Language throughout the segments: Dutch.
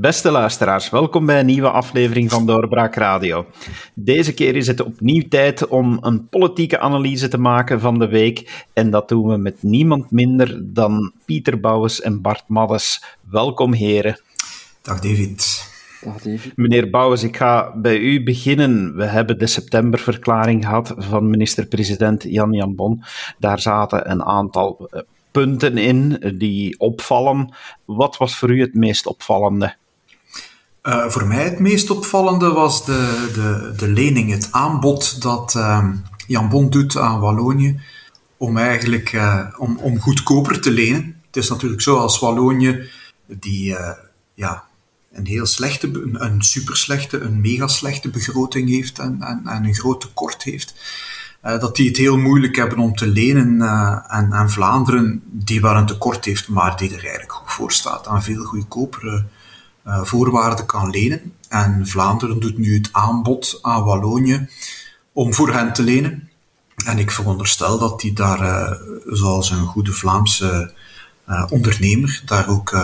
Beste luisteraars, welkom bij een nieuwe aflevering van Doorbraak Radio. Deze keer is het opnieuw tijd om een politieke analyse te maken van de week. En dat doen we met niemand minder dan Pieter Bouwens en Bart Maddes. Welkom, heren. Dag David. Dag David. Meneer Bouwens, ik ga bij u beginnen. We hebben de septemberverklaring gehad van minister-president Jan Jan Bon. Daar zaten een aantal eh, punten in die opvallen. Wat was voor u het meest opvallende? Uh, voor mij het meest opvallende was de, de, de lening, het aanbod dat uh, Jan Bon doet aan Wallonië om eigenlijk uh, om, om goedkoper te lenen. Het is natuurlijk zo als Wallonië die ja, een heel slechte, een, een super slechte, een mega slechte begroting heeft en, en, en een groot tekort heeft. dat die het heel moeilijk hebben om te lenen en, en Vlaanderen, die wel een tekort heeft, maar die er eigenlijk goed voor staat aan veel goedkopere voorwaarden kan lenen. En Vlaanderen doet nu het aanbod aan Wallonië om voor hen te lenen. En ik veronderstel dat die daar, uh, zoals een goede Vlaamse uh, ondernemer, daar ook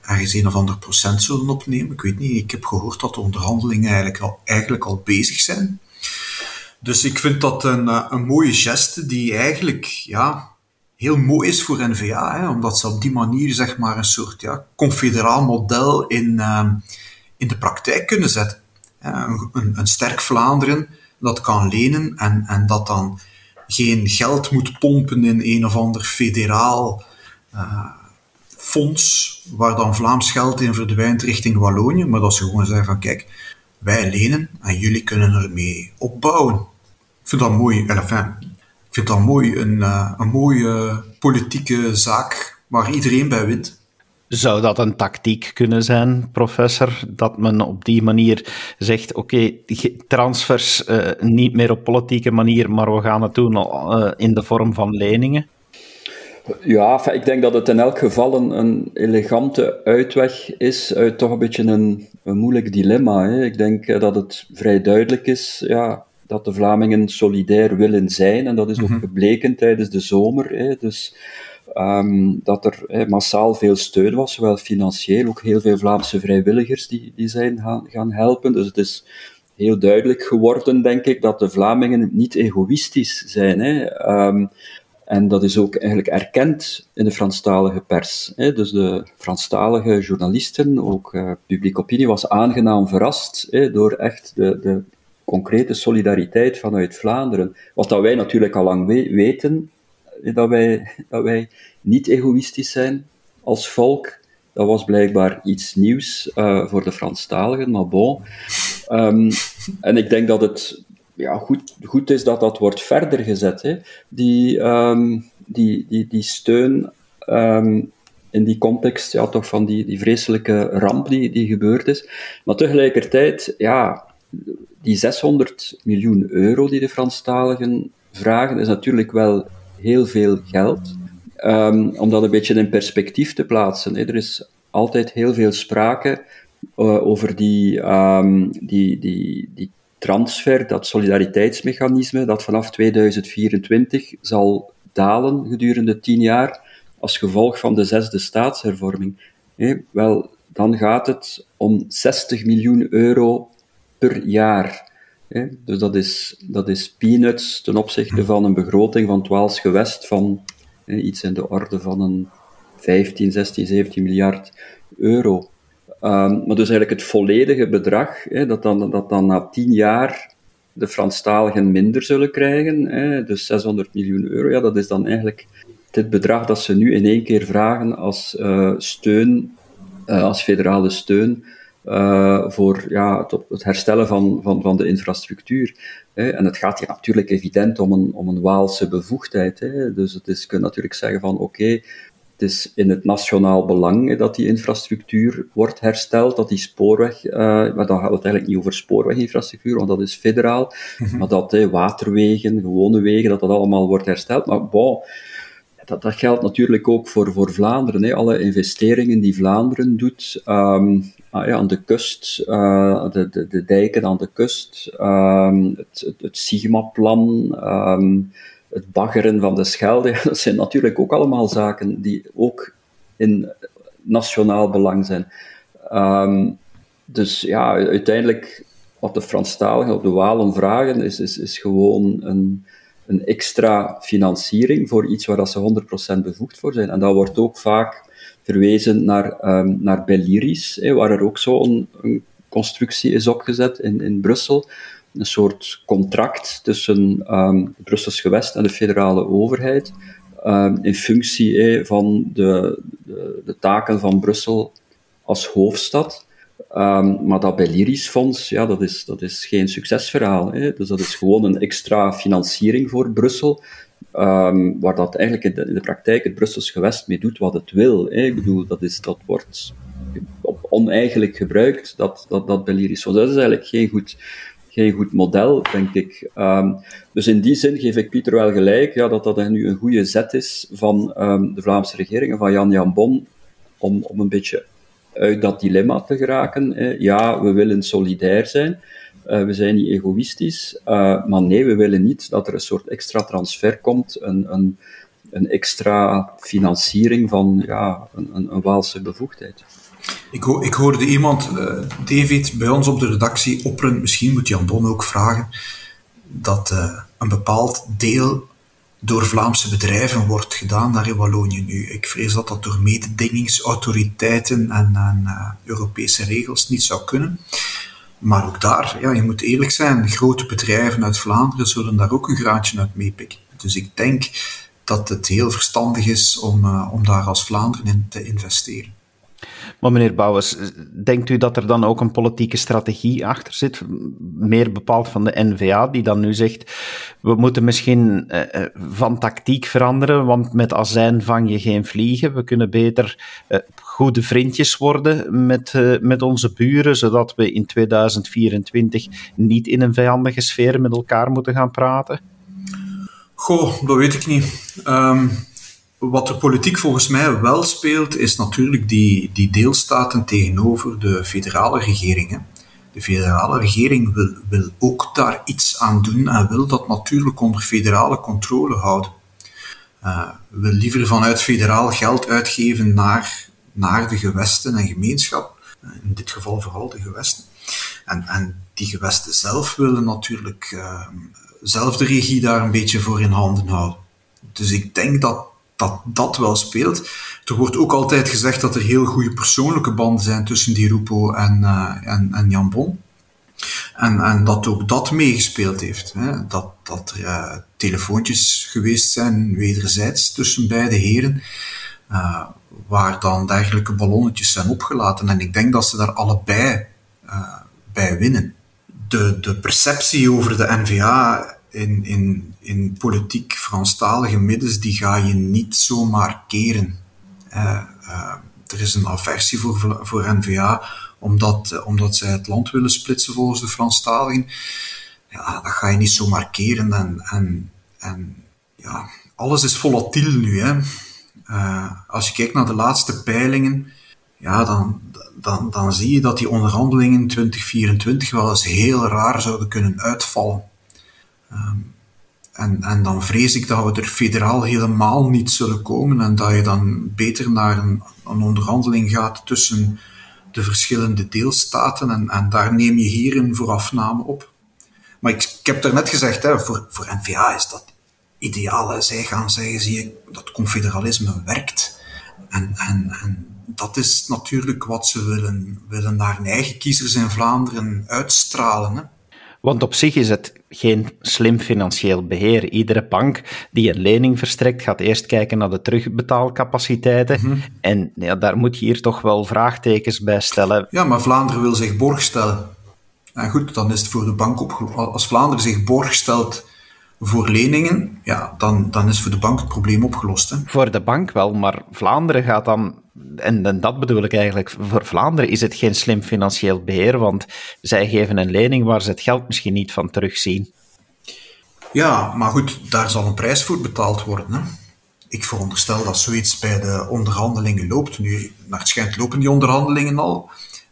ergens een of ander procent zullen opnemen. Ik weet niet, ik heb gehoord dat de onderhandelingen eigenlijk al, eigenlijk al bezig zijn. Dus ik vind dat een, een mooie geste die eigenlijk, ja, heel mooi is voor NVA, hè, omdat ze op die manier zeg maar, een soort ja, confederaal model in, uh, in de praktijk kunnen zetten. Een, een, sterk Vlaanderen dat kan lenen en, en dat dan geen geld moet pompen in een of ander federaal uh, fonds, waar dan Vlaams geld in verdwijnt richting Wallonië, maar dat ze gewoon zeggen van kijk, wij lenen en jullie kunnen ermee opbouwen. Ik vind dat mooi. Enfin, ik vind dat mooi, een, uh, een mooie politieke zaak waar iedereen bij wint. Zou dat een tactiek kunnen zijn, professor, dat men op die manier zegt: oké, okay, transfers uh, niet meer op politieke manier, maar we gaan het doen uh, in de vorm van leningen? Ja, ik denk dat het in elk geval een, een elegante uitweg is uit toch een beetje een, een moeilijk dilemma. Hè. Ik denk dat het vrij duidelijk is. Ja, dat de Vlamingen solidair willen zijn. En dat is ook mhm. gebleken tijdens de zomer. Hè. Dus um, dat er hè, massaal veel steun was, zowel financieel, ook heel veel Vlaamse vrijwilligers die, die zijn gaan, gaan helpen. Dus het is heel duidelijk geworden, denk ik, dat de Vlamingen niet egoïstisch zijn. Hè. Um, en dat is ook eigenlijk erkend in de Franstalige pers. Hè. Dus de Franstalige journalisten, ook uh, publieke opinie, was aangenaam verrast hè, door echt de, de concrete solidariteit vanuit Vlaanderen. Wat dat wij natuurlijk al lang weten, eh, dat wij, dat wij niet egoïstisch zijn als volk. Dat was blijkbaar iets nieuws uh, voor de Franstaligen, maar bon. Um, en ik denk dat het ja, goed, goed is dat dat wordt verder gezet. Die, um, die, die, die steun um, in die context ja, toch van die, die vreselijke ramp die, die gebeurd is. Maar tegelijkertijd, ja, die 600 miljoen euro die de Franstaligen vragen, is natuurlijk wel heel veel geld. Um, om dat een beetje in perspectief te plaatsen. Er is altijd heel veel sprake uh, over die, um, die, die, die transfer, dat solidariteitsmechanisme, dat vanaf 2024 zal dalen gedurende tien jaar als gevolg van de zesde staatshervorming. wel, dan gaat het om 60 miljoen euro per jaar. Dus dat is, dat is peanuts ten opzichte van een begroting van 12 gewest van iets in de orde van een 15, 16, 17 miljard euro. Um, maar dus eigenlijk het volledige bedrag, dat, dan, dat dan na 10 jaar de Franstaligen minder zullen krijgen, dus 600 miljoen euro, ja, dat is dan eigenlijk dit bedrag dat ze nu in één keer vragen als uh, steun, uh, als federale steun uh, voor ja, het, het, herstellen van, van, van de infrastructuur. Hè. En het gaat hier natuurlijk evident om een, om een Waalse bevoegdheid. Hè. Dus het is, je kunt natuurlijk zeggen van oké, het is in het nationaal belang hè, dat die infrastructuur wordt hersteld, dat die spoorweg, uh, maar dan gaat het eigenlijk niet over spoorweginfrastructuur, want dat is federaal, mhm. maar dat waterwegen, gewone wegen, dat dat allemaal wordt hersteld. Maar bon, dat, dat geldt natuurlijk ook voor, voor Vlaanderen. Hè. Alle investeringen die Vlaanderen doet, um, ah, ja, aan de kust, uh, de, de, de, dijken aan de kust, um, het, het, het Sigma-plan, um, het baggeren van de Schelde, dat zijn natuurlijk ook allemaal zaken die ook in nationaal belang zijn. dus ja, uiteindelijk wat de Franstaligen op de Walen vragen, is, is, is gewoon een, een extra financiering voor iets waar ze 100% bevoegd voor zijn. En dat wordt ook vaak verwezen naar, um, naar Beliris, waar er ook zo'n constructie is opgezet in, in Brussel. Een soort contract tussen um, het Brussels gewest en de federale overheid. Um, in functie van de, de, de, taken van Brussel als hoofdstad. Um, maar dat Beliris-fonds, ja, dat is, dat is geen succesverhaal. Hè. Dus dat is gewoon een extra financiering voor Brussel, um, waar dat eigenlijk in de, praktijk het Brussels gewest mee doet wat het wil. Hè. Ik bedoel, dat, is, dat wordt op oneigenlijk gebruikt, dat, dat, dat Beliris-fonds. Dat is eigenlijk geen goed, geen goed model, denk ik. Um, dus in die zin geef ik Pieter wel gelijk, ja, dat dat nu een goede zet is van de Vlaamse regering en van Jan Jan Bon, om, om een beetje uit dat dilemma te geraken. Ja, we willen solidair zijn, uh, we zijn niet egoïstisch, uh, maar nee, we willen niet dat er een soort extra transfer komt, een, een, een extra financiering van ja, een, een, Waalse bevoegdheid. Ik, ik, hoorde iemand, uh, David, bij ons op de redactie opperen, misschien moet Jan Bon ook vragen, dat een bepaald deel door Vlaamse bedrijven wordt gedaan daar in Wallonië nu. Ik vrees dat dat door mededingingsautoriteiten en, uh, Europese regels niet zou kunnen. Maar ook daar, ja, je moet eerlijk zijn, grote bedrijven uit Vlaanderen zullen daar ook een graantje uit meepikken. Dus ik denk dat het heel verstandig is om, uh, om daar als Vlaanderen in te investeren. Meneer Bouwens, denkt u dat er dan ook een politieke strategie achter zit, meer bepaald van de NVA, die dan nu zegt, we moeten misschien uh, van tactiek veranderen, want met azijn vang je geen vliegen. We kunnen beter goede vriendjes worden met, met onze buren, zodat we in 2024 niet in een vijandige sfeer met elkaar moeten gaan praten? Goh, dat weet ik niet. Um wat de politiek volgens mij wel speelt, is natuurlijk die, die deelstaten tegenover de federale regeringen. De federale regering wil, wil ook daar iets aan doen en wil dat natuurlijk onder federale controle houden. Uh, wil liever vanuit federaal geld uitgeven naar, naar de gewesten en gemeenschap. In dit geval vooral de gewesten. En, en die gewesten zelf willen natuurlijk uh, zelf de regie daar een beetje voor in handen houden. Dus ik denk dat dat dat wel speelt. Er wordt ook altijd gezegd dat er heel goede persoonlijke banden zijn tussen Di Rupo en, uh, en, en Jan Bon. En, en dat ook dat meegespeeld heeft. Hè? Dat, dat er uh, telefoontjes geweest zijn, wederzijds, tussen beide heren, uh, waar dan dergelijke ballonnetjes zijn opgelaten. En ik denk dat ze daar allebei bij winnen. De, de perceptie over de NVA in, in, in politiek Franstalige middens, die ga je niet zomaar keren. Uh, uh, er is een aversie voor, voor NVA, omdat, uh, omdat zij het land willen splitsen volgens de Franstaligen. Ja, dat ga je niet zomaar keren. En, en, ja, alles is volatiel nu. Hè. als je kijkt naar de laatste peilingen, ja, dan, dan, dan zie je dat die onderhandelingen in 2024 wel eens heel raar zouden kunnen uitvallen. Um, en, en dan vrees ik dat we er federaal helemaal niet zullen komen en dat je dan beter naar een, een onderhandeling gaat tussen de verschillende deelstaten en, en daar neem je hier een voorafname op. Maar ik, ik heb daarnet gezegd, hè, voor, voor NVA is dat ideaal. Zij gaan zeggen, zie je, dat confederalisme werkt. En, en, en dat is natuurlijk wat ze willen, willen naar hun eigen kiezers in Vlaanderen uitstralen. Hè. Want op zich is het geen slim financieel beheer. Iedere bank die een lening verstrekt, gaat eerst kijken naar de terugbetaalcapaciteiten. Mhm. En ja, daar moet je hier toch wel vraagtekens bij stellen. Ja, maar Vlaanderen wil zich borg stellen. En goed, dan is het voor de bank opgelost. Als Vlaanderen zich borg stelt voor leningen, ja, dan, dan is voor de bank het probleem opgelost. Hè? Voor de bank wel, maar Vlaanderen gaat dan, en, en, dat bedoel ik eigenlijk, voor Vlaanderen is het geen slim financieel beheer, want zij geven een lening waar ze het geld misschien niet van terugzien. Ja, maar goed, daar zal een prijs voor betaald worden. Hè? Ik veronderstel dat zoiets bij de onderhandelingen loopt. Nu, naar het schijnt lopen die onderhandelingen al.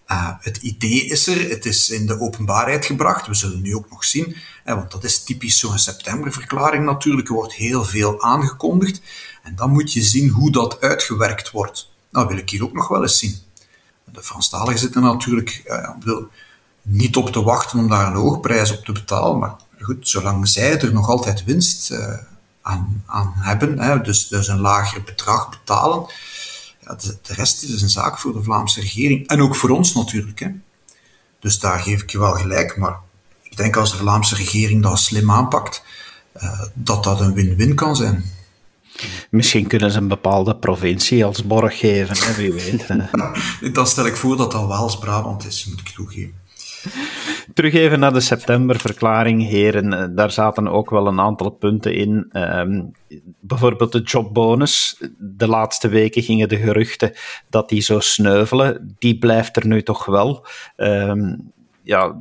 Uh, het idee is er, het is in de openbaarheid gebracht. We zullen nu ook nog zien, want dat is typisch zo'n septemberverklaring natuurlijk. Er wordt heel veel aangekondigd. En dan moet je zien hoe dat uitgewerkt wordt. Nou wil ik hier ook nog wel eens zien. de Franstaligen zitten natuurlijk niet op te wachten om daar een hoogprijs op te betalen, maar goed, zolang zij er nog altijd winst aan, aan hebben, hè, dus, dus een lager bedrag betalen, ja, de, de, rest is een zaak voor de Vlaamse regering. En ook voor ons natuurlijk. Hè. Dus daar geef ik je wel gelijk. Maar ik denk als de Vlaamse regering dat slim aanpakt, uh, dat dat een win-win kan zijn. Misschien kunnen ze een bepaalde provincie als borg geven, hè, wie weet. Dan stel ik voor dat dat Waals-Brabant is, moet ik toegeven. Terug even naar de septemberverklaring, heren. Eh, daar zaten ook wel een aantal punten in. Um, bijvoorbeeld de jobbonus. De laatste weken gingen de geruchten dat die zou sneuvelen. Die blijft er nu toch wel. Um, ja,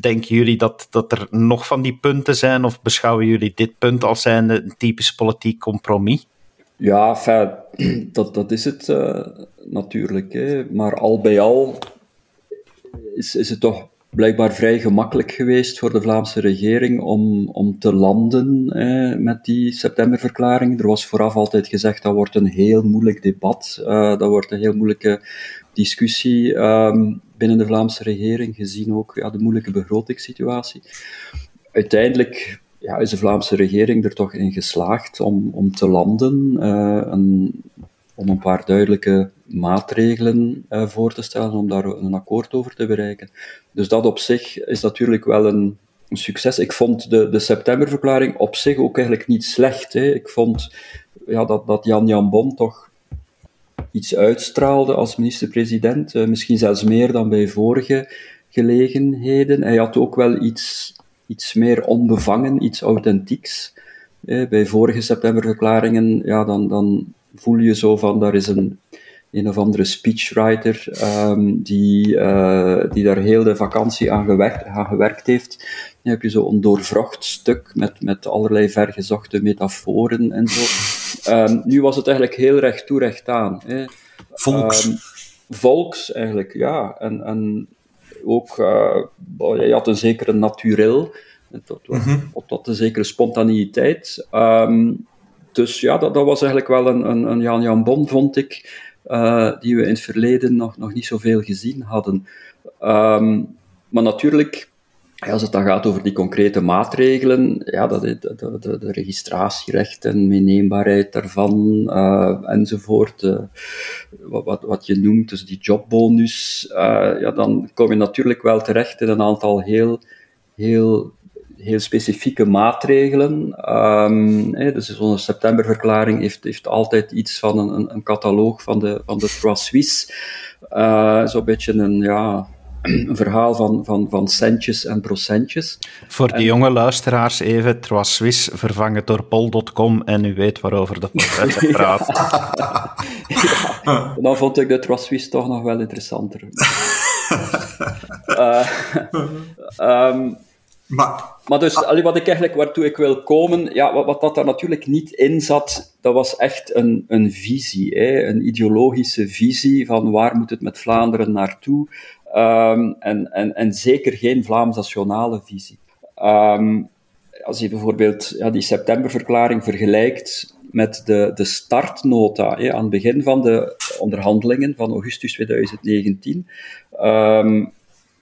denken jullie dat, dat er nog van die punten zijn? Of beschouwen jullie dit punt als zijn een typisch politiek compromis? Ja, dat, dat is het uh, natuurlijk. Hè. Maar al bij al is, is het toch blijkbaar vrij gemakkelijk geweest voor de Vlaamse regering om, om te landen eh, met die septemberverklaring. Er was vooraf altijd gezegd dat wordt een heel moeilijk debat, uh, dat wordt een heel moeilijke discussie um, binnen de Vlaamse regering, gezien ook ja, de moeilijke begrotingssituatie. Uiteindelijk ja, is de Vlaamse regering er toch in geslaagd om, om te landen, een, om een paar duidelijke maatregelen uh, voor te stellen, om daar een akkoord over te bereiken. Dus dat op zich is natuurlijk wel een, een succes. Ik vond de, de septemberverklaring op zich ook eigenlijk niet slecht. Hè. Ik vond ja, dat, dat Jan Jan Bon toch iets uitstraalde als minister-president, uh, misschien zelfs meer dan bij vorige gelegenheden. Hij had ook wel iets, iets meer onbevangen, iets authentieks. bij vorige septemberverklaringen, ja, dan, dan voel je zo van, daar is een, een of andere speechwriter um, die, uh, die daar heel de vakantie aan gewerkt, aan gewerkt heeft. Dan heb je zo een doorvrocht stuk met, met allerlei vergezochte metaforen en zo. Um, nu was het eigenlijk heel recht toe, recht aan. Hè. Volks. Um, volks, eigenlijk, ja. En, en ook, uh, je had een zekere naturel, tot, mm -hmm. tot een zekere spontaneïteit. Um, dus ja, dat, dat was eigenlijk wel een, een, een Jan Jan Bon, vond ik, uh, die we in het verleden nog, nog niet zoveel gezien hadden. Um, maar natuurlijk, als het dan gaat over die concrete maatregelen, ja, dat, de, de, de, de registratierecht en meeneembaarheid daarvan, uh, enzovoort, uh, wat, wat, wat, je noemt, dus die jobbonus, ja, dan kom je natuurlijk wel terecht in een aantal heel, heel heel specifieke maatregelen. Um, dus zo'n septemberverklaring heeft, heeft altijd iets van een, een, een cataloog van de, van de Trois Suisse. Zo'n beetje een, ja, een verhaal van, van, van centjes en procentjes. Voor de jonge luisteraars even, Trois Suisse vervangen door pol.com en u weet waarover de podcast praat. ja, dan vond ik de Trois Suisse toch nog wel interessanter. uh, um, maar, maar dus, allee, wat ik eigenlijk, waartoe ik wil komen, ja, wat, wat dat daar natuurlijk niet in zat, dat was echt een, een visie, hè, een ideologische visie van waar moet het met Vlaanderen naartoe, um, en, en, en zeker geen Vlaams-nationale visie. Um, als je bijvoorbeeld ja, die septemberverklaring vergelijkt met de, de startnota hè, aan het begin van de onderhandelingen van augustus 2019, um,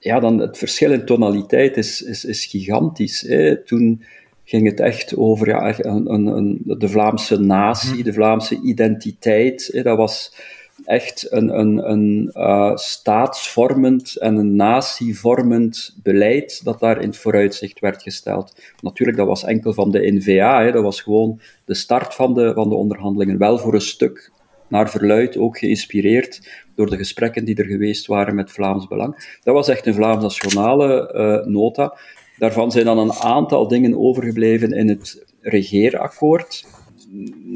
ja, dan het verschil in tonaliteit is, is, is gigantisch. Hè. Toen ging het echt over ja, een, een, een, de Vlaamse natie, mhm. de Vlaamse identiteit. Hè. Dat was echt een, een, een uh, staatsvormend en een natievormend beleid dat daar in het vooruitzicht werd gesteld. Natuurlijk, dat was enkel van de NVA, hè. dat was gewoon de start van de, van de onderhandelingen. Wel voor een stuk naar verluid ook geïnspireerd door de gesprekken die er geweest waren met Vlaams Belang. Dat was echt een Vlaams-nationale uh, nota. Daarvan zijn dan een aantal dingen overgebleven in het regeerakkoord.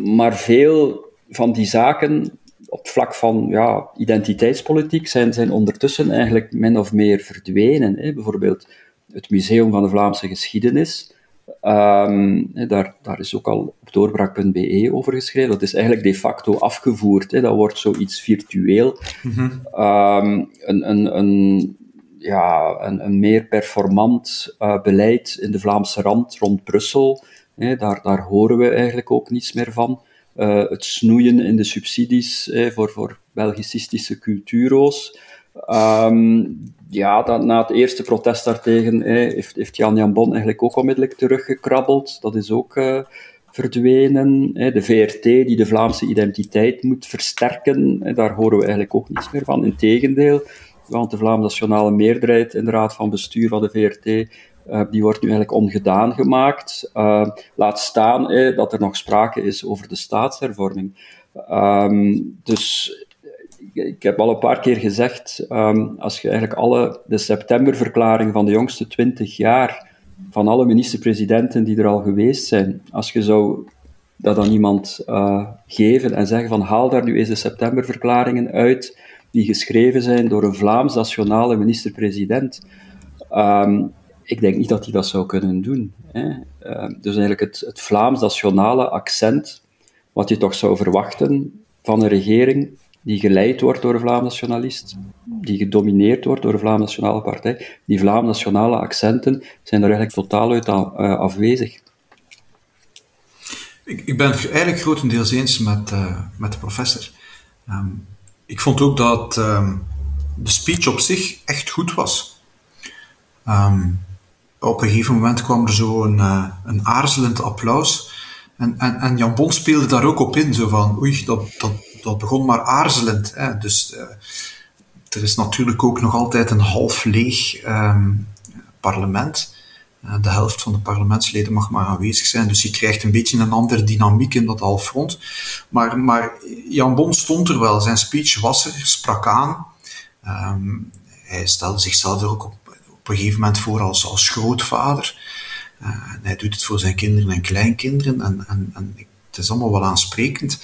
Maar veel van die zaken op het vlak van ja, identiteitspolitiek zijn, zijn ondertussen eigenlijk min of meer verdwenen. Hè. Bijvoorbeeld het Museum van de Vlaamse Geschiedenis Um, daar, daar is ook al op doorbraak.be over geschreven. Dat is eigenlijk de facto afgevoerd. Hè. Dat wordt zoiets virtueel. Mm um, een, een, een, ja, een, een meer performant uh, beleid in de Vlaamse rand rond Brussel. Hè. Daar, daar horen we eigenlijk ook niets meer van. Uh, het snoeien in de subsidies voor, voor Belgicistische culturo's. Ehm, ja, dat, na het eerste protest daartegen heeft, heeft Jan Jan Bon eigenlijk ook onmiddellijk teruggekrabbeld. Dat is ook uh, verdwenen. De VRT, die de Vlaamse identiteit moet versterken, daar horen we eigenlijk ook niets meer van. Integendeel, want de Vlaamse nationale meerderheid in de raad van bestuur van de VRT, die wordt nu eigenlijk ongedaan gemaakt. Uh, laat staan dat er nog sprake is over de staatshervorming. Um, dus ik heb al een paar keer gezegd, um, als je eigenlijk alle, de septemberverklaring van de jongste twintig jaar, van alle minister-presidenten die er al geweest zijn, als je zou dat aan iemand uh, geven en zeggen van haal daar nu eens de septemberverklaringen uit, die geschreven zijn door een Vlaams nationale minister-president. Um, ik denk niet dat hij dat zou kunnen doen. Hè. Uh, dus eigenlijk het, het Vlaams nationale accent, wat je toch zou verwachten van een regering die geleid wordt door een Vlaams nationalist, die gedomineerd wordt door een Vlaams Nationale Partij, die Vlaams nationale accenten zijn er eigenlijk totaal uit uh, afwezig. Ik, ik, ben het eigenlijk grotendeels eens met, uh, met de professor. Um, ik vond ook dat um, de speech op zich echt goed was. Op een gegeven moment kwam er zo een, uh, een aarzelend applaus. En, en, en Jan Bon speelde daar ook op in, zo van, oei, dat, dat, dat begon maar aarzelend. Hè. Dus uh, er is natuurlijk ook nog altijd een half leeg um, parlement. Uh, de helft van de parlementsleden mag maar aanwezig zijn, dus je krijgt een beetje een andere dynamiek in dat halfrond. Maar, maar Jan Bon stond er wel, zijn speech was er, sprak aan. Um, hij stelde zichzelf er ook op, op een gegeven moment voor als, als grootvader. En hij doet het voor zijn kinderen en kleinkinderen. En, en, en het is allemaal wel aansprekend.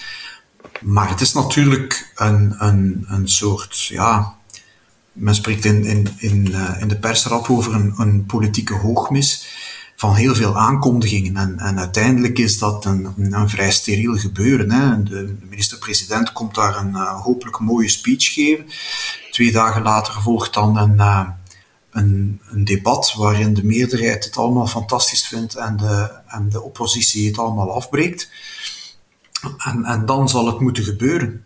Maar het is natuurlijk een, een, een soort, ja, men spreekt in, in, in, uh, in de persrap over een, een politieke hoogmis van heel veel aankondigingen. En, en uiteindelijk is dat een, een, vrij steriel gebeuren. Hè. De, minister-president komt daar een uh, hopelijk mooie speech geven. Twee dagen later volgt dan een, een, een, debat waarin de meerderheid het allemaal fantastisch vindt en de, en de oppositie het allemaal afbreekt. En, en dan zal het moeten gebeuren.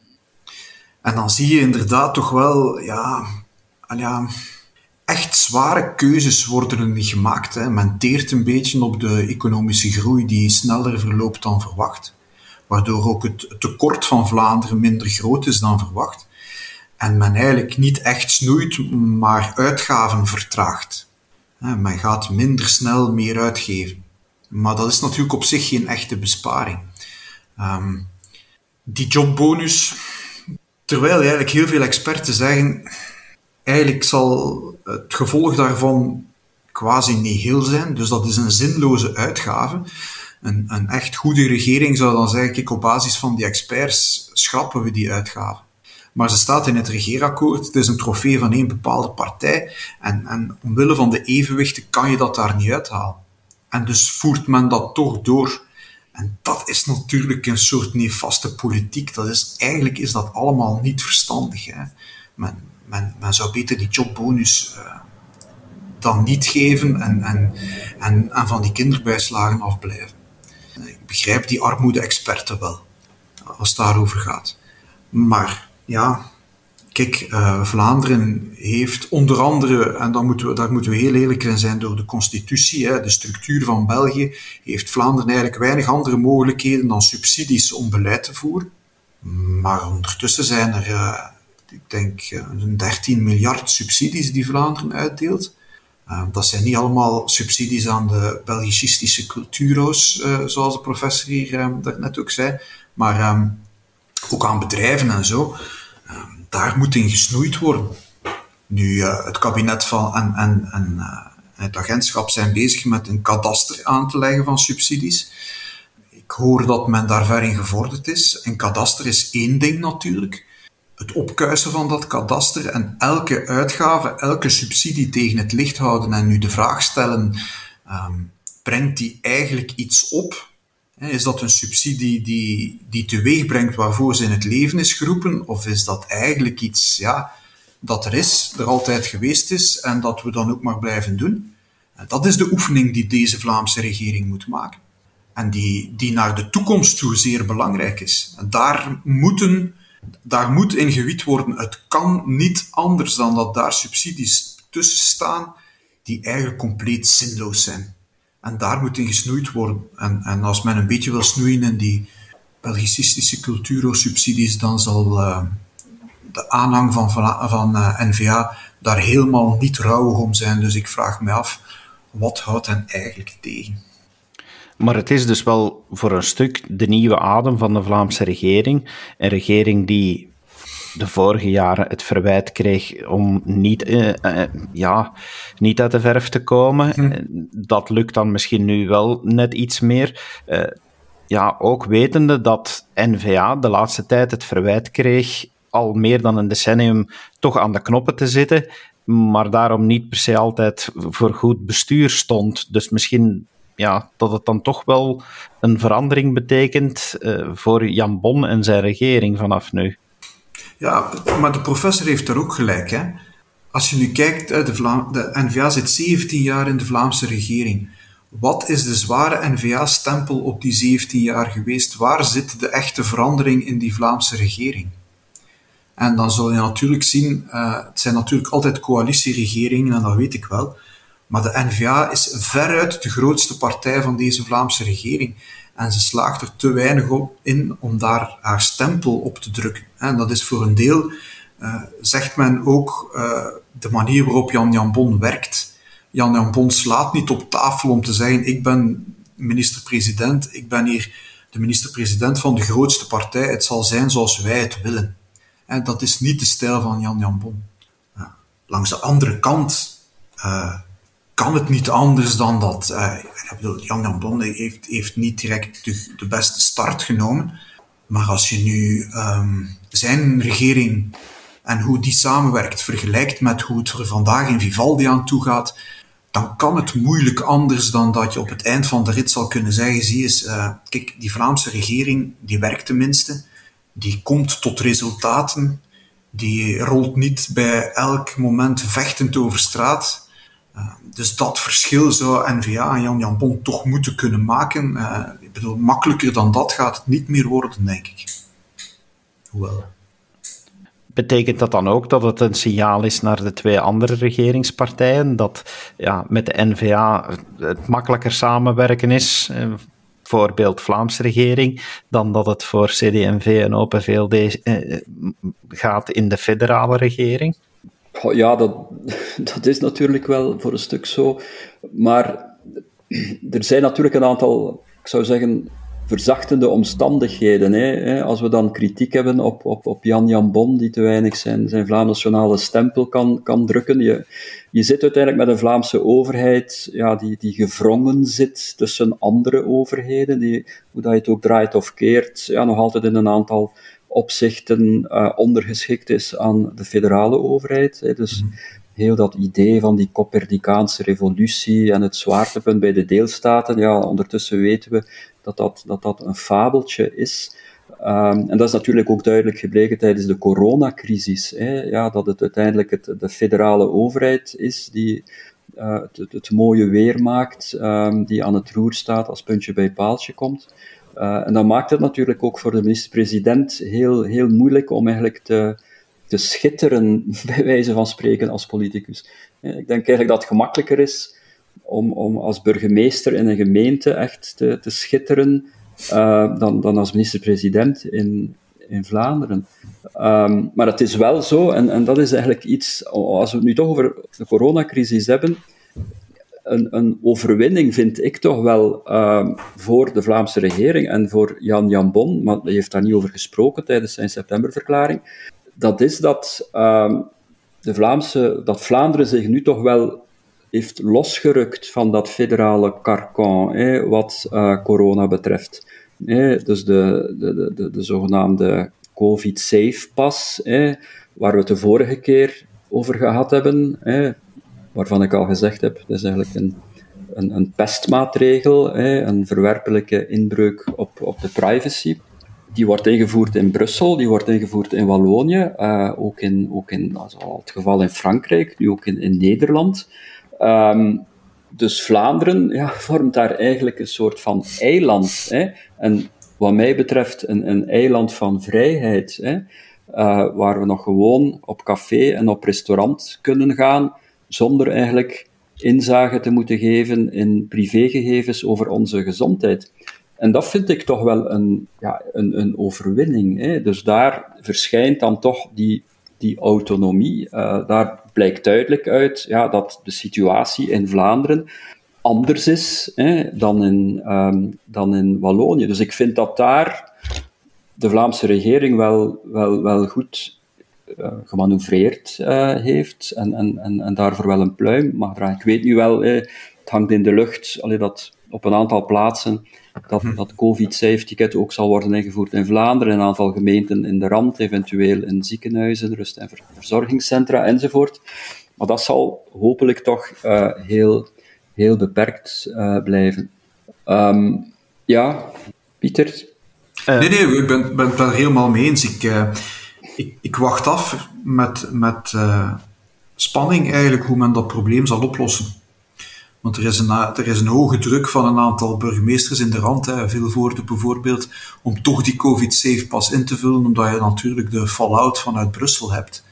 En dan zie je inderdaad toch wel, ja, ja echt zware keuzes worden gemaakt. Hè. Men teert een beetje op de economische groei die sneller verloopt dan verwacht. Waardoor ook het tekort van Vlaanderen minder groot is dan verwacht. En men eigenlijk niet echt snoeit, maar uitgaven vertraagt. Men gaat minder snel meer uitgeven. Maar dat is natuurlijk op zich geen echte besparing. Um, die jobbonus, terwijl eigenlijk heel veel experten zeggen, eigenlijk zal het gevolg daarvan quasi niet heel zijn, dus dat is een zinloze uitgave. Een, een echt goede regering zou dan zeggen, kijk, op basis van die experts schrappen we die uitgave. Maar ze staat in het regeerakkoord, het is een trofee van één bepaalde partij, en, en omwille van de evenwichten kan je dat daar niet uithalen. En dus voert men dat toch door. En dat is natuurlijk een soort nefaste politiek. Dat is, eigenlijk is dat allemaal niet verstandig. Hè. Men, men, men zou beter die jobbonus uh, dan niet geven en, en, en, en van die kinderbijslagen afblijven. Ik begrijp die armoede-experten wel, als het daarover gaat. Maar ja, Kijk, uh, Vlaanderen heeft onder andere, en dan moeten we, daar moeten we heel eerlijk in zijn, door de constitutie, hè, de structuur van België, heeft Vlaanderen eigenlijk weinig andere mogelijkheden dan subsidies om beleid te voeren. Maar ondertussen zijn er, uh, ik denk, een 13 miljard subsidies die Vlaanderen uitdeelt. Dat zijn niet allemaal subsidies aan de Belgicistische culturo's, zoals de professor hier daarnet ook zei, maar um, ook aan bedrijven en zo daar moet in gesnoeid worden. Nu, uh, het kabinet van, en, en, en uh, het agentschap zijn bezig met een kadaster aan te leggen van subsidies. Ik hoor dat men daar ver in gevorderd is. Een kadaster is één ding natuurlijk. Het opkuisen van dat kadaster en elke uitgave, elke subsidie tegen het licht houden en nu de vraag stellen, um, brengt die eigenlijk iets op? Is dat een subsidie die, die teweeg brengt waarvoor ze in het leven is geroepen? Of is dat eigenlijk iets ja, dat er is, er altijd geweest is en dat we dan ook maar blijven doen? En dat is de oefening die deze Vlaamse regering moet maken. En die, die naar de toekomst toe zeer belangrijk is. En daar moeten Daar moet in gewiet worden. Het kan niet anders dan dat daar subsidies tussen staan die eigenlijk compleet zinloos zijn. En daar moet in gesnoeid worden. En, en als men een beetje wil snoeien in die Belgicistische culturo-subsidies, dan zal uh, de aanhang van, van, van uh, N-VA daar helemaal niet rouwig om zijn. Dus ik vraag me af, wat houdt hen eigenlijk tegen? Maar het is dus wel voor een stuk de nieuwe adem van de Vlaamse regering. Een regering die de vorige jaren het verwijt kreeg om niet, uh, uh, ja, niet uit de verf te komen. Hm. Dat lukt dan misschien nu wel net iets meer. Uh, ja, ook wetende dat NVA de laatste tijd het verwijt kreeg al meer dan een decennium toch aan de knoppen te zitten, maar daarom niet per se altijd voor goed bestuur stond. Dus misschien ja, dat het dan toch wel een verandering betekent uh, voor Jan Bon en zijn regering vanaf nu. Ja, maar de professor heeft er ook gelijk. Hè? Als je nu kijkt, de, Vla de NVA zit 17 jaar in de Vlaamse regering. Wat is de zware NVA-stempel op die 17 jaar geweest? Waar zit de echte verandering in die Vlaamse regering? En dan zul je natuurlijk zien, uh, het zijn natuurlijk altijd coalitieregeringen, en dat weet ik wel. Maar de NVA is veruit de grootste partij van deze Vlaamse regering. En ze slaagt er te weinig op in om daar haar stempel op te drukken. En dat is voor een deel, uh, zegt men ook, uh, de manier waarop Jan Jan Bon werkt. Jan Jan Bon slaat niet op tafel om te zeggen: Ik ben minister-president, ik ben hier de minister-president van de grootste partij, het zal zijn zoals wij het willen. En dat is niet de stijl van Jan Jan Bon. langs de andere kant uh, kan het niet anders dan dat. Ik bedoel, Jan Jan Bon heeft, heeft niet direct de, beste start genomen. Maar als je nu um, zijn regering en hoe die samenwerkt vergelijkt met hoe het er vandaag in Vivaldi aan toe gaat, dan kan het moeilijk anders dan dat je op het eind van de rit zal kunnen zeggen, zie eens, uh, kijk, die Vlaamse regering, die werkt tenminste, die komt tot resultaten, die rolt niet bij elk moment vechtend over straat. Uh, dus dat verschil zou NVA en Jan Jan Bon toch moeten kunnen maken. Uh, ik bedoel, makkelijker dan dat gaat het niet meer worden, denk ik. Hoewel. Betekent dat dan ook dat het een signaal is naar de twee andere regeringspartijen? Dat ja, met de NVA het makkelijker samenwerken is, voorbeeld Vlaamse regering, dan dat het voor CD&V en Open VLD eh, gaat in de federale regering? Ja, dat, dat is natuurlijk wel voor een stuk zo. Maar er zijn natuurlijk een aantal, ik zou zeggen, verzachtende omstandigheden. Hè. Als we dan kritiek hebben op, op, op Jan Jan Bon, die te weinig zijn, zijn Vlaams nationale stempel kan, kan drukken. Je, je zit uiteindelijk met een Vlaamse overheid ja, die, die gevrongen zit tussen andere overheden, die, hoe dat je het ook draait of keert, ja, nog altijd in een aantal opzichten uh, ondergeschikt is aan de federale overheid. Hè. Dus mhm. heel dat idee van die Copernicaanse revolutie en het zwaartepunt bij de deelstaten, ja, ondertussen weten we dat dat, dat, dat een fabeltje is. Um, en dat is natuurlijk ook duidelijk gebleken tijdens de coronacrisis. Hè, ja, dat het uiteindelijk het, de federale overheid is die uh, het, het, mooie weer maakt, um, die aan het roer staat als puntje bij paaltje komt. Uh, en dat maakt het natuurlijk ook voor de minister-president heel, heel moeilijk om eigenlijk te, te schitteren, bij wijze van spreken, als politicus. Ik denk eigenlijk dat het gemakkelijker is om, om als burgemeester in een gemeente echt te, te schitteren uh, dan, dan als minister-president in, in Vlaanderen. Um, maar het is wel zo, en, en dat is eigenlijk iets, als we het nu toch over de coronacrisis hebben, een, een overwinning vind ik toch wel um, voor de Vlaamse regering en voor Jan Jan Bon, maar hij heeft daar niet over gesproken tijdens zijn septemberverklaring. Dat is dat, um, de Vlaamse, dat Vlaanderen zich nu toch wel heeft losgerukt van dat federale carcan, wat uh, corona betreft. Dus de, de, de, de, zogenaamde COVID-safe-pas, waar we het de vorige keer over gehad hebben, waarvan ik al gezegd heb, dat is eigenlijk een, een, een pestmaatregel, hè, een verwerpelijke inbreuk op, op de privacy. Die wordt ingevoerd in Brussel, die wordt ingevoerd in Wallonië, uh, ook in, ook in also het geval in Frankrijk, nu ook in, in Nederland. Um, dus Vlaanderen ja, vormt daar eigenlijk een soort van eiland. Hè? En wat mij betreft een, een eiland van vrijheid. Hè? waar we nog gewoon op café en op restaurant kunnen gaan, zonder eigenlijk inzage te moeten geven in privégegevens over onze gezondheid. En dat vind ik toch wel een, ja, een, een overwinning. Hè? Dus daar verschijnt dan toch die, die autonomie. Uh, daar blijkt duidelijk uit ja, dat de situatie in Vlaanderen anders is hè, dan, in, um, dan in Wallonië. Dus ik vind dat daar de Vlaamse regering wel, wel, wel goed gemanoeuvreerd uh, heeft en, en, en, en, daarvoor wel een pluim mag dragen. Ik weet nu wel, het hangt in de lucht, allee, dat op een aantal plaatsen dat, hm. dat COVID-safe-ticket ook zal worden ingevoerd in Vlaanderen, in een aantal gemeenten in de rand, eventueel in ziekenhuizen, rust- en verzorgingscentra enzovoort. Maar dat zal hopelijk toch uh, heel, heel beperkt uh, blijven. Um, ja, Pieter? Uh, nee, nee, ik ben, ben het er helemaal mee eens. Ik, ik, wacht af met, met spanning eigenlijk hoe men dat probleem zal oplossen. Want er is, een, er is een hoge druk van een aantal burgemeesters in de rand, veel woorden bijvoorbeeld, om toch die COVID-safe pas in te vullen, omdat je natuurlijk de fallout vanuit Brussel hebt.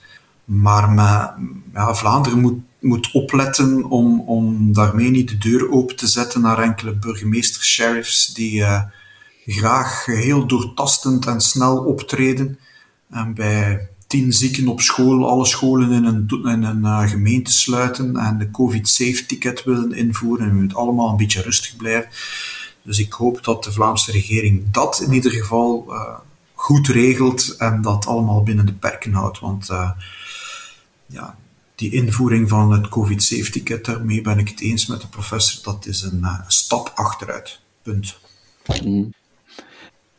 Maar Vlaanderen moet, moet opletten om, om daarmee niet de deur open te zetten naar enkele burgemeesters, sheriffs, die uh, graag heel doortastend en snel optreden. En bij tien zieken op school, alle scholen in een, een uh, gemeente sluiten en de COVID-safe-ticket willen invoeren. En we allemaal een beetje rustig blijven. Dus ik hoop dat de Vlaamse regering dat in ieder geval uh, goed regelt en dat allemaal binnen de perken houdt. Want uh, ja, die invoering van het COVID-safe-ticket, daarmee ben ik het eens met de professor, dat is een stap achteruit. Punt. Mm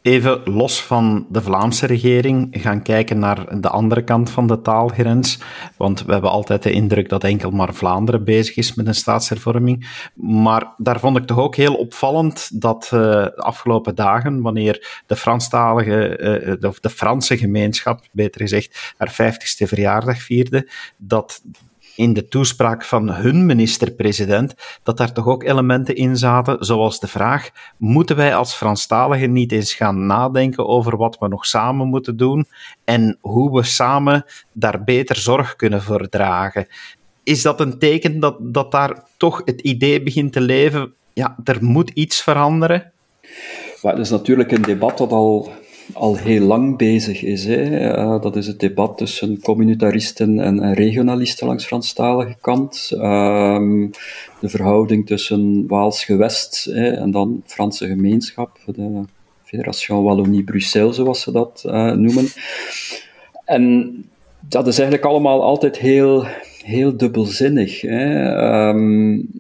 even los van de Vlaamse regering gaan kijken naar de andere kant van de taalgrens. Want we hebben altijd de indruk dat enkel maar Vlaanderen bezig is met een staatshervorming. Maar daar vond ik toch ook heel opvallend dat uh, de afgelopen dagen, wanneer de Franstalige, uh, of de Franse gemeenschap, beter gezegd, haar 50ste verjaardag vierde, dat in de toespraak van hun minister-president, dat daar toch ook elementen in zaten, zoals de vraag: moeten wij als Franstaligen niet eens gaan nadenken over wat we nog samen moeten doen en hoe we samen daar beter zorg kunnen voor dragen? Is dat een teken dat, dat daar toch het idee begint te leven? Ja, er moet iets veranderen? Maar dat is natuurlijk een debat dat al al heel lang bezig is. Hè. dat is het debat tussen communitaristen en, regionalisten langs Franstalige kant. Um, de verhouding tussen Waals gewest hè, en dan Franse gemeenschap, de Fédération Wallonie-Bruxelles, zoals ze dat uh, noemen. En dat is eigenlijk allemaal altijd heel, heel dubbelzinnig. Hè. Um,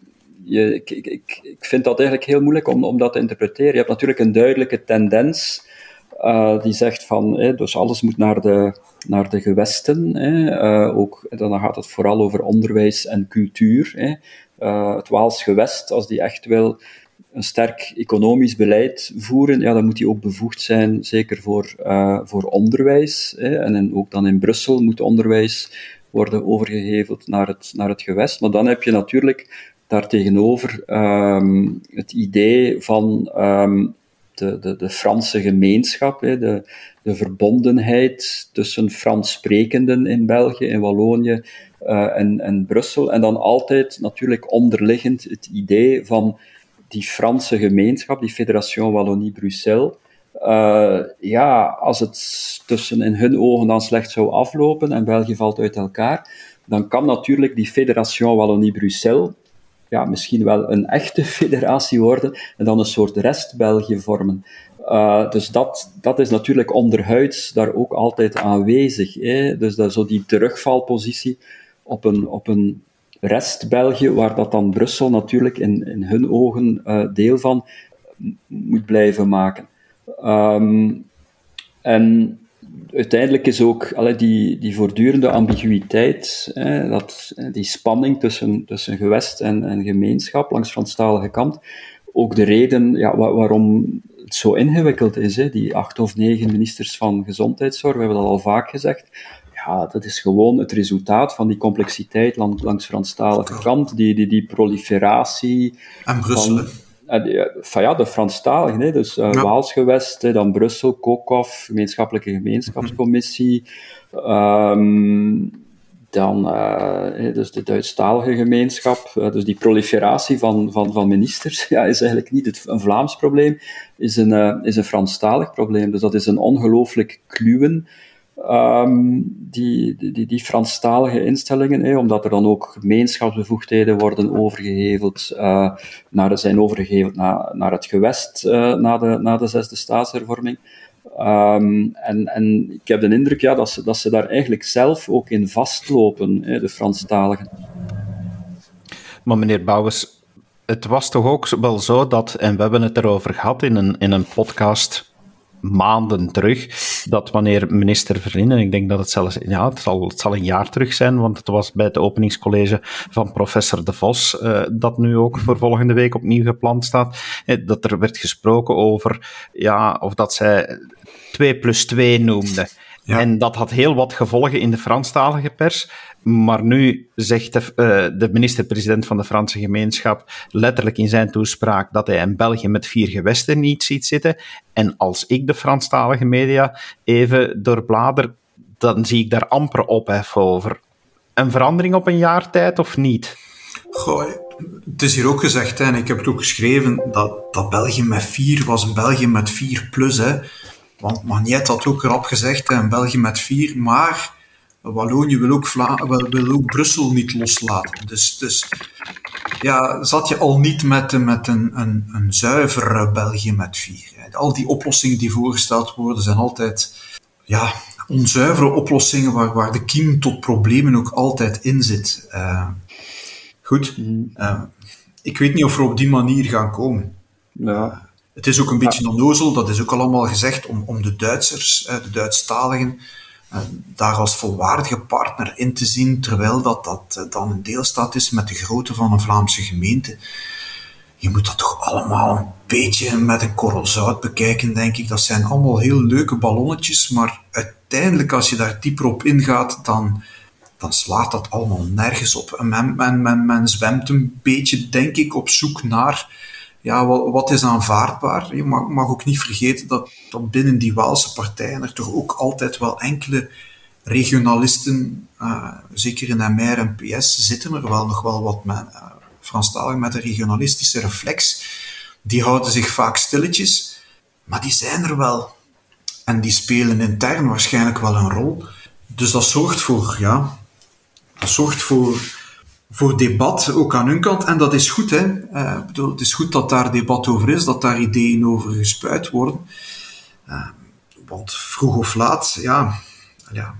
je, ik, ik, ik vind dat eigenlijk heel moeilijk om, om dat te interpreteren. Je hebt natuurlijk een duidelijke tendens uh, die zegt van, dus alles moet naar de, naar de gewesten. Uh, ook, dan gaat het vooral over onderwijs en cultuur. Uh, het Waals gewest, als die echt wil een sterk economisch beleid voeren, ja, dan moet die ook bevoegd zijn, zeker voor, voor onderwijs. En ook dan in Brussel moet onderwijs worden overgeheveld naar het, naar het gewest. Maar dan heb je natuurlijk daartegenover um, het idee van um, de, de, de Franse gemeenschap, de, de verbondenheid tussen Frans sprekenden in België, in Wallonië uh, en, en Brussel. En dan altijd natuurlijk onderliggend het idee van die Franse gemeenschap, die Fédération Wallonie-Bruxelles. Uh, ja, als het tussen in hun ogen dan slecht zou aflopen en België valt uit elkaar, dan kan natuurlijk die Fédération Wallonie-Bruxelles ja, misschien wel een echte federatie worden en dan een soort rest-België vormen. Uh, dus dat, dat is natuurlijk onderhuids daar ook altijd aanwezig. Hè? Dus dat, zo die terugvalpositie op een, op een rest-België, waar dat dan Brussel natuurlijk in, in hun ogen uh, deel van moet blijven maken. Um, en uiteindelijk is ook allee, die, die voortdurende ambiguïteit, hè, dat, die spanning tussen, tussen gewest en, en gemeenschap langs Franstalige kant, ook de reden ja, waarom het zo ingewikkeld is. Hè. Die acht of negen ministers van gezondheidszorg, we hebben dat al vaak gezegd, ja, dat is gewoon het resultaat van die complexiteit langs, langs Franstalige kant, die, die, die proliferatie. En Brussel. En, van ja, de Franstaligen, hè, dus uh, ja. Waalsgewest, dan Brussel, COCOF, Gemeenschappelijke Gemeenschapscommissie, um, dan uh, dus de Duitsstalige gemeenschap, uh, dus die proliferatie van, van, van ministers, ja, is eigenlijk niet het, een Vlaams probleem, is een, uh, is een Franstalig probleem. Dus dat is een ongelooflijk kluwen, um, die, die, die Franstalige instellingen, omdat er dan ook gemeenschapsbevoegdheden worden overgeheveld, naar, zijn overgeheveld naar, naar het gewest na, de, na de zesde staatshervorming. Um, en, en ik heb de indruk ja, dat, ze, dat ze daar eigenlijk zelf ook in vastlopen, hè, de Franstaligen. Maar meneer Bouwens, het was toch ook wel zo dat, en we hebben het erover gehad in een, in een podcast maanden terug, dat wanneer minister Verlinden, ik denk dat het zelfs, ja, het zal, het zal een jaar terug zijn, want het was bij het openingscollege van professor De Vos, uh, dat nu ook voor volgende week opnieuw gepland staat, eh, dat er werd gesproken over, ja, of dat zij 2 plus 2 noemde. Ja. En dat had heel wat gevolgen in de Franstalige pers. Maar nu zegt de, uh, de minister-president van de Franse gemeenschap letterlijk in zijn toespraak dat hij in België met vier gewesten niet ziet zitten. En als ik de Franstalige media even doorblader, dan zie ik daar amper ophef over. Een verandering op een jaar tijd of niet? Goh, het is hier ook gezegd, hè, en ik heb het ook geschreven, dat, dat België met vier was een België met vier plus. Hè. Want Magnet had ook erop gezegd, hè, een België met vier, maar Wallonië wil ook, Vla wil, wil ook Brussel niet loslaten. Dus, dus ja, zat je al niet met, met een, een, een zuiver België met vier. Al die oplossingen die voorgesteld worden zijn altijd ja, onzuivere oplossingen waar, waar de kiem tot problemen ook altijd in zit. Uh, goed, uh, ik weet niet of we op die manier gaan komen. Ja. Het is ook een beetje onnozel, dat is ook allemaal gezegd, om, om de Duitsers, de Duitsstaligen, daar als volwaardige partner in te zien, terwijl dat, dat dan een deelstaat is met de grootte van een Vlaamse gemeente. Je moet dat toch allemaal een beetje met een korrel zout bekijken, denk ik. Dat zijn allemaal heel leuke ballonnetjes, maar uiteindelijk, als je daar dieper op ingaat, dan, dan slaat dat allemaal nergens op. En men, men, men, men zwemt een beetje, denk ik, op zoek naar ja, wat, is aanvaardbaar? Je mag, mag ook niet vergeten dat, dat binnen die Waalse partijen er toch ook altijd wel enkele regionalisten, uh, zeker in MR en PS, zitten er wel nog wel wat men, uh, Franstaligen met een regionalistische reflex. Die houden zich vaak stilletjes, maar die zijn er wel. En die spelen intern waarschijnlijk wel een rol. Dus dat zorgt voor, ja, dat zorgt voor voor debat, ook aan hun kant. En dat is goed, hè. Uh, bedoel, het is goed dat daar debat over is, dat daar ideeën over gespuit worden. Uh, want vroeg of laat, ja, ja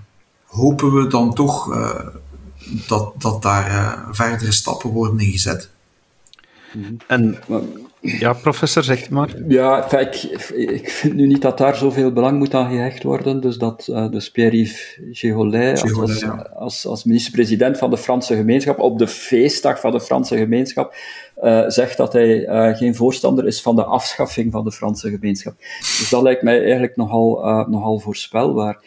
hopen we dan toch uh, dat, dat daar verdere stappen worden ingezet. En ja, professor, zegt maar. Ja, ik, ik vind nu niet dat daar zoveel belang moet aan gehecht worden. Dus dat uh, dus Pierre-Yves als, als, als, minister-president van de Franse gemeenschap, op de feestdag van de Franse gemeenschap, uh, zegt dat hij uh, geen voorstander is van de afschaffing van de Franse gemeenschap. Dus dat lijkt mij eigenlijk nogal, nogal voorspelbaar.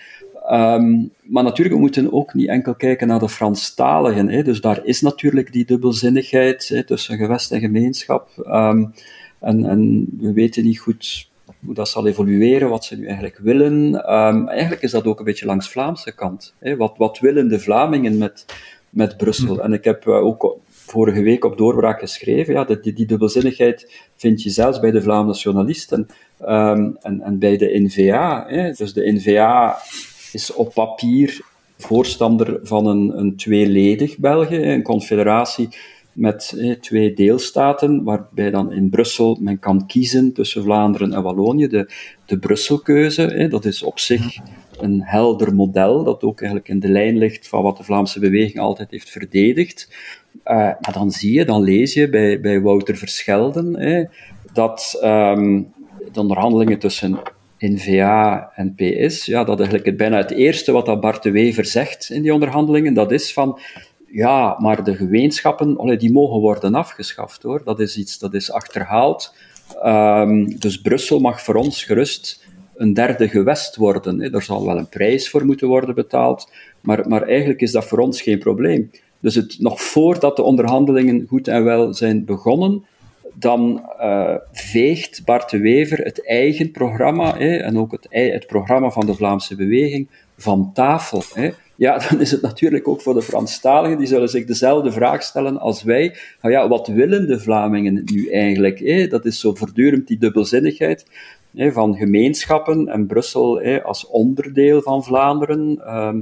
Um, maar natuurlijk, we moeten ook niet enkel kijken naar de Franstaligen. Hè. Dus daar is natuurlijk die dubbelzinnigheid hè, tussen gewest en gemeenschap. Um, en, en, we weten niet goed hoe dat zal evolueren, wat ze nu eigenlijk willen. Um, eigenlijk is dat ook een beetje langs Vlaamse kant. Hè. Wat, wat willen de Vlamingen met, met Brussel? Mm. En ik heb uh, ook vorige week op doorbraak geschreven, ja, die, die dubbelzinnigheid vind je zelfs bij de Vlaamse nationalisten um, en, en bij de NVA. Hè. Dus de NVA is op papier voorstander van een, een tweeledig België, een confederatie met eh, twee deelstaten, waarbij dan in Brussel men kan kiezen tussen Vlaanderen en Wallonië. De, de Brusselkeuze, eh, dat is op zich een helder model, dat ook eigenlijk in de lijn ligt van wat de Vlaamse beweging altijd heeft verdedigd. Uh, maar dan zie je, dan lees je bij, bij Wouter Verschelden, eh, dat um, de onderhandelingen tussen N-VA en PS, ja, dat eigenlijk het, bijna het eerste wat dat Bart de Wever zegt in die onderhandelingen, dat is van, ja, maar de gemeenschappen, die mogen worden afgeschaft, hoor. Dat is iets dat is achterhaald. Um, dus Brussel mag voor ons gerust een derde gewest worden. Er zal wel een prijs voor moeten worden betaald, maar, maar eigenlijk is dat voor ons geen probleem. Dus het, nog voordat de onderhandelingen goed en wel zijn begonnen, dan uh, veegt Bart de Wever het eigen programma en ook het, het, programma van de Vlaamse beweging van tafel. Ja, dan is het natuurlijk ook voor de Franstaligen, die zullen zich dezelfde vraag stellen als wij. Nou ja, wat willen de Vlamingen nu eigenlijk? Dat is zo voortdurend die dubbelzinnigheid van gemeenschappen en Brussel als onderdeel van Vlaanderen. Ehm,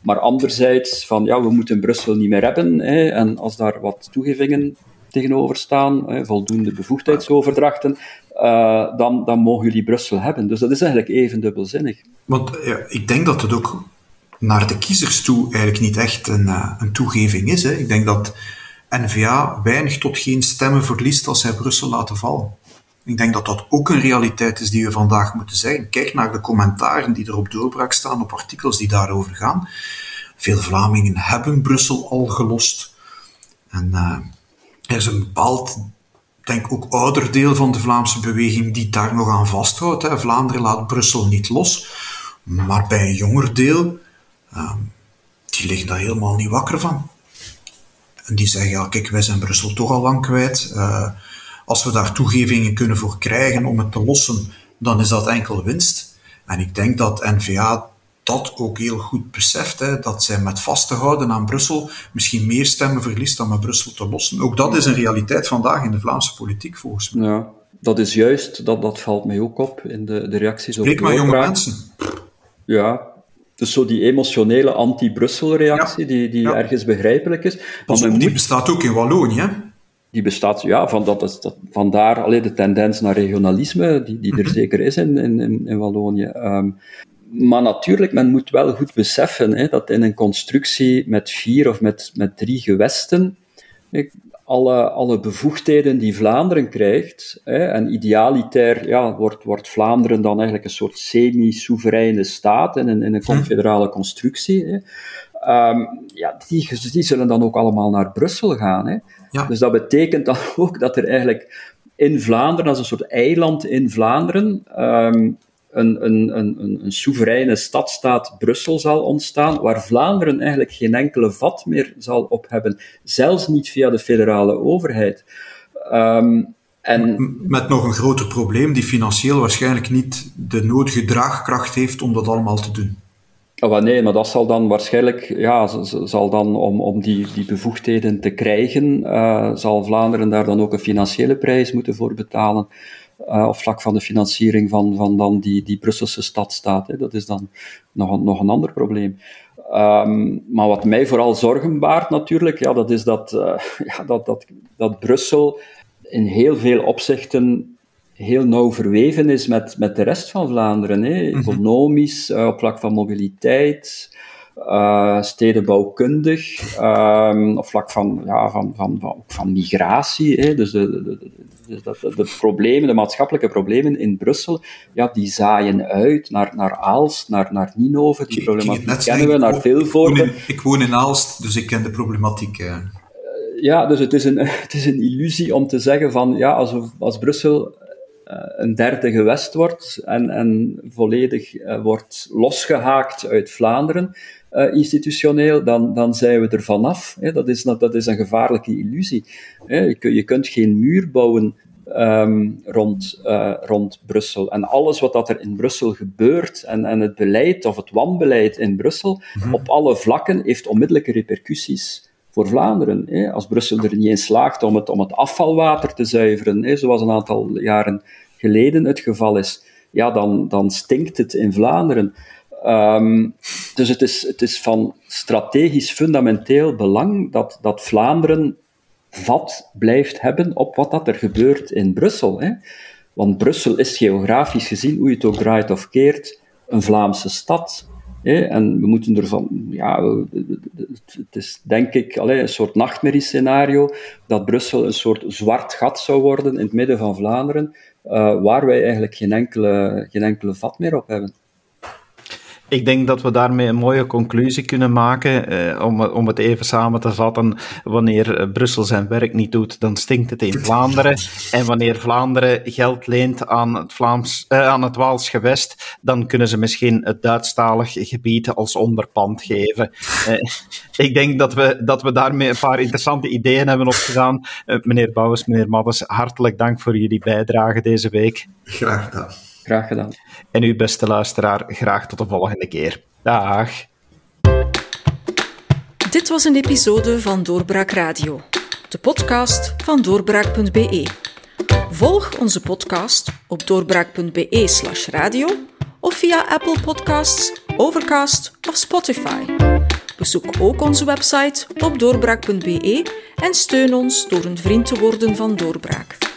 maar anderzijds van, ja, we moeten Brussel niet meer hebben. En als daar wat toegevingen tegenover staan, voldoende bevoegdheidsoverdrachten, uh, dan, dan mogen jullie Brussel hebben. Dus dat is eigenlijk even dubbelzinnig. Want ja, ik denk dat het ook naar de kiezers toe eigenlijk niet echt een, uh, een toegeving is. Hè. Ik denk dat N-VA weinig tot geen stemmen verliest als zij Brussel laten vallen. Ik denk dat dat ook een realiteit is die we vandaag moeten zeggen. Kijk naar de commentaren die er op doorbraak staan, op artikels die daarover gaan. Veel Vlamingen hebben Brussel al gelost. En er is een bepaald, denk ook ouder deel van de Vlaamse beweging die daar nog aan vasthoudt. Hè. Vlaanderen laat Brussel niet los. Maar bij een jonger deel, uh, die liggen daar helemaal niet wakker van. En die zeggen, ja kijk, wij zijn Brussel toch al lang kwijt. Uh, als we daar toegevingen kunnen voor krijgen om het te lossen, dan is dat enkel winst. En ik denk dat N-VA dat ook heel goed beseft, hè, dat zij met vast te houden aan Brussel misschien meer stemmen verliest dan met Brussel te lossen. Ook dat is een realiteit vandaag in de Vlaamse politiek, volgens mij. Ja, dat is juist, dat, dat valt mij ook op in de, de reacties Spreek op maar jonge mensen. Ja, dus zo die emotionele anti-Brussel-reactie, die, die ergens begrijpelijk is. Maar die bestaat ook in Wallonië, hè? die bestaat, ja, van dat is, dat, vandaar alleen de tendens naar regionalisme, die, die er mhm. zeker is in, in, in Wallonië. Um, maar natuurlijk, men moet wel goed beseffen hè, dat in een constructie met vier of met, met drie gewesten, alle, alle bevoegdheden die Vlaanderen krijgt, hè, en idealitair ja, wordt, wordt Vlaanderen dan eigenlijk een soort semi-soevereine staat in een, in een mhm. confederale constructie. Hè. Um, ja, die, die zullen dan ook allemaal naar Brussel gaan. Hè. Ja. Dus dat betekent dan ook dat er eigenlijk in Vlaanderen, als een soort eiland in Vlaanderen, um, een, een, een, een soevereine stadstaat Brussel zal ontstaan, waar Vlaanderen eigenlijk geen enkele vat meer zal op hebben, zelfs niet via de federale overheid. Um, en... Met nog een groter probleem, die financieel waarschijnlijk niet de nodige draagkracht heeft om dat allemaal te doen. Oh, nee, maar dat zal dan waarschijnlijk, ja, zal dan om, om die, die bevoegdheden te krijgen, uh, zal Vlaanderen daar dan ook een financiële prijs moeten voor betalen. Uh, op vlak van de financiering van, van dan die, die Brusselse stadstaat. Hè. Dat is dan nog een, nog een ander probleem. Um, maar wat mij vooral zorgen baart natuurlijk, ja, dat is dat, uh, ja, dat, dat, dat Brussel in heel veel opzichten heel nauw verweven is met, met de rest van Vlaanderen. Hè. Mhm. Economisch, uh, op vlak van mobiliteit, uh, stedenbouwkundig, um, op vlak van, ja, van, van, van, van migratie. Hè. Dus de, de, de, de, de, problemen, de maatschappelijke problemen in Brussel, ja, die zaaien uit naar, naar Aalst, naar, naar Ninove. Die problematiek kennen we, naar Vilvoorde. Ik, ik woon in Aalst, dus ik ken de problematiek. Uh. Ja, dus het is, een, het is een illusie om te zeggen van, ja, als, als Brussel eh, een derde gewest wordt en, en volledig wordt losgehaakt uit Vlaanderen, uh, institutioneel, dan, dan zijn we er vanaf. Hè. Dat, is, dat is een gevaarlijke illusie. Hè. Je, je kunt geen muur bouwen um, rond, rond Brussel. En alles wat dat er in Brussel gebeurt en, en het beleid of het wanbeleid in Brussel, mhm. op alle vlakken, heeft onmiddellijke repercussies voor Vlaanderen. Hè. Als Brussel er niet in slaagt om het, om het afvalwater te zuiveren, hè, zoals een aantal jaren geleden het geval is, ja, dan, dan stinkt het in Vlaanderen. Um, dus het is, het is van strategisch fundamenteel belang dat, dat Vlaanderen vat blijft hebben op wat dat er gebeurt in Brussel. Hè. Want Brussel is geografisch gezien, hoe je het ook draait of keert, een Vlaamse stad. En we moeten ervan, ja, het is denk ik allee, een soort nachtmerriescenario dat Brussel een soort zwart gat zou worden in het midden van Vlaanderen, uh, waar wij eigenlijk geen enkele, geen enkele vat meer op hebben. Ik denk dat we daarmee een mooie conclusie kunnen maken. Eh, om, om het even samen te vatten. Wanneer eh, Brussel zijn werk niet doet, dan stinkt het in Vlaanderen. En wanneer Vlaanderen geld leent aan het, Vlaams, eh, aan het Waals gewest, dan kunnen ze misschien het Duitsstalig gebied als onderpand geven. Eh, ik denk dat we, dat we daarmee een paar interessante ideeën hebben opgedaan. Eh, meneer Bouwens, meneer Maddens, hartelijk dank voor jullie bijdrage deze week. Graag gedaan. Graag gedaan. En u, beste luisteraar, graag tot de volgende keer. Dag. Dit was een episode van Doorbraak Radio, de podcast van doorbraak.be. Volg onze podcast op doorbraak.be/slash radio of via Apple Podcasts, Overcast of Spotify. Bezoek ook onze website op doorbraak.be en steun ons door een vriend te worden van Doorbraak.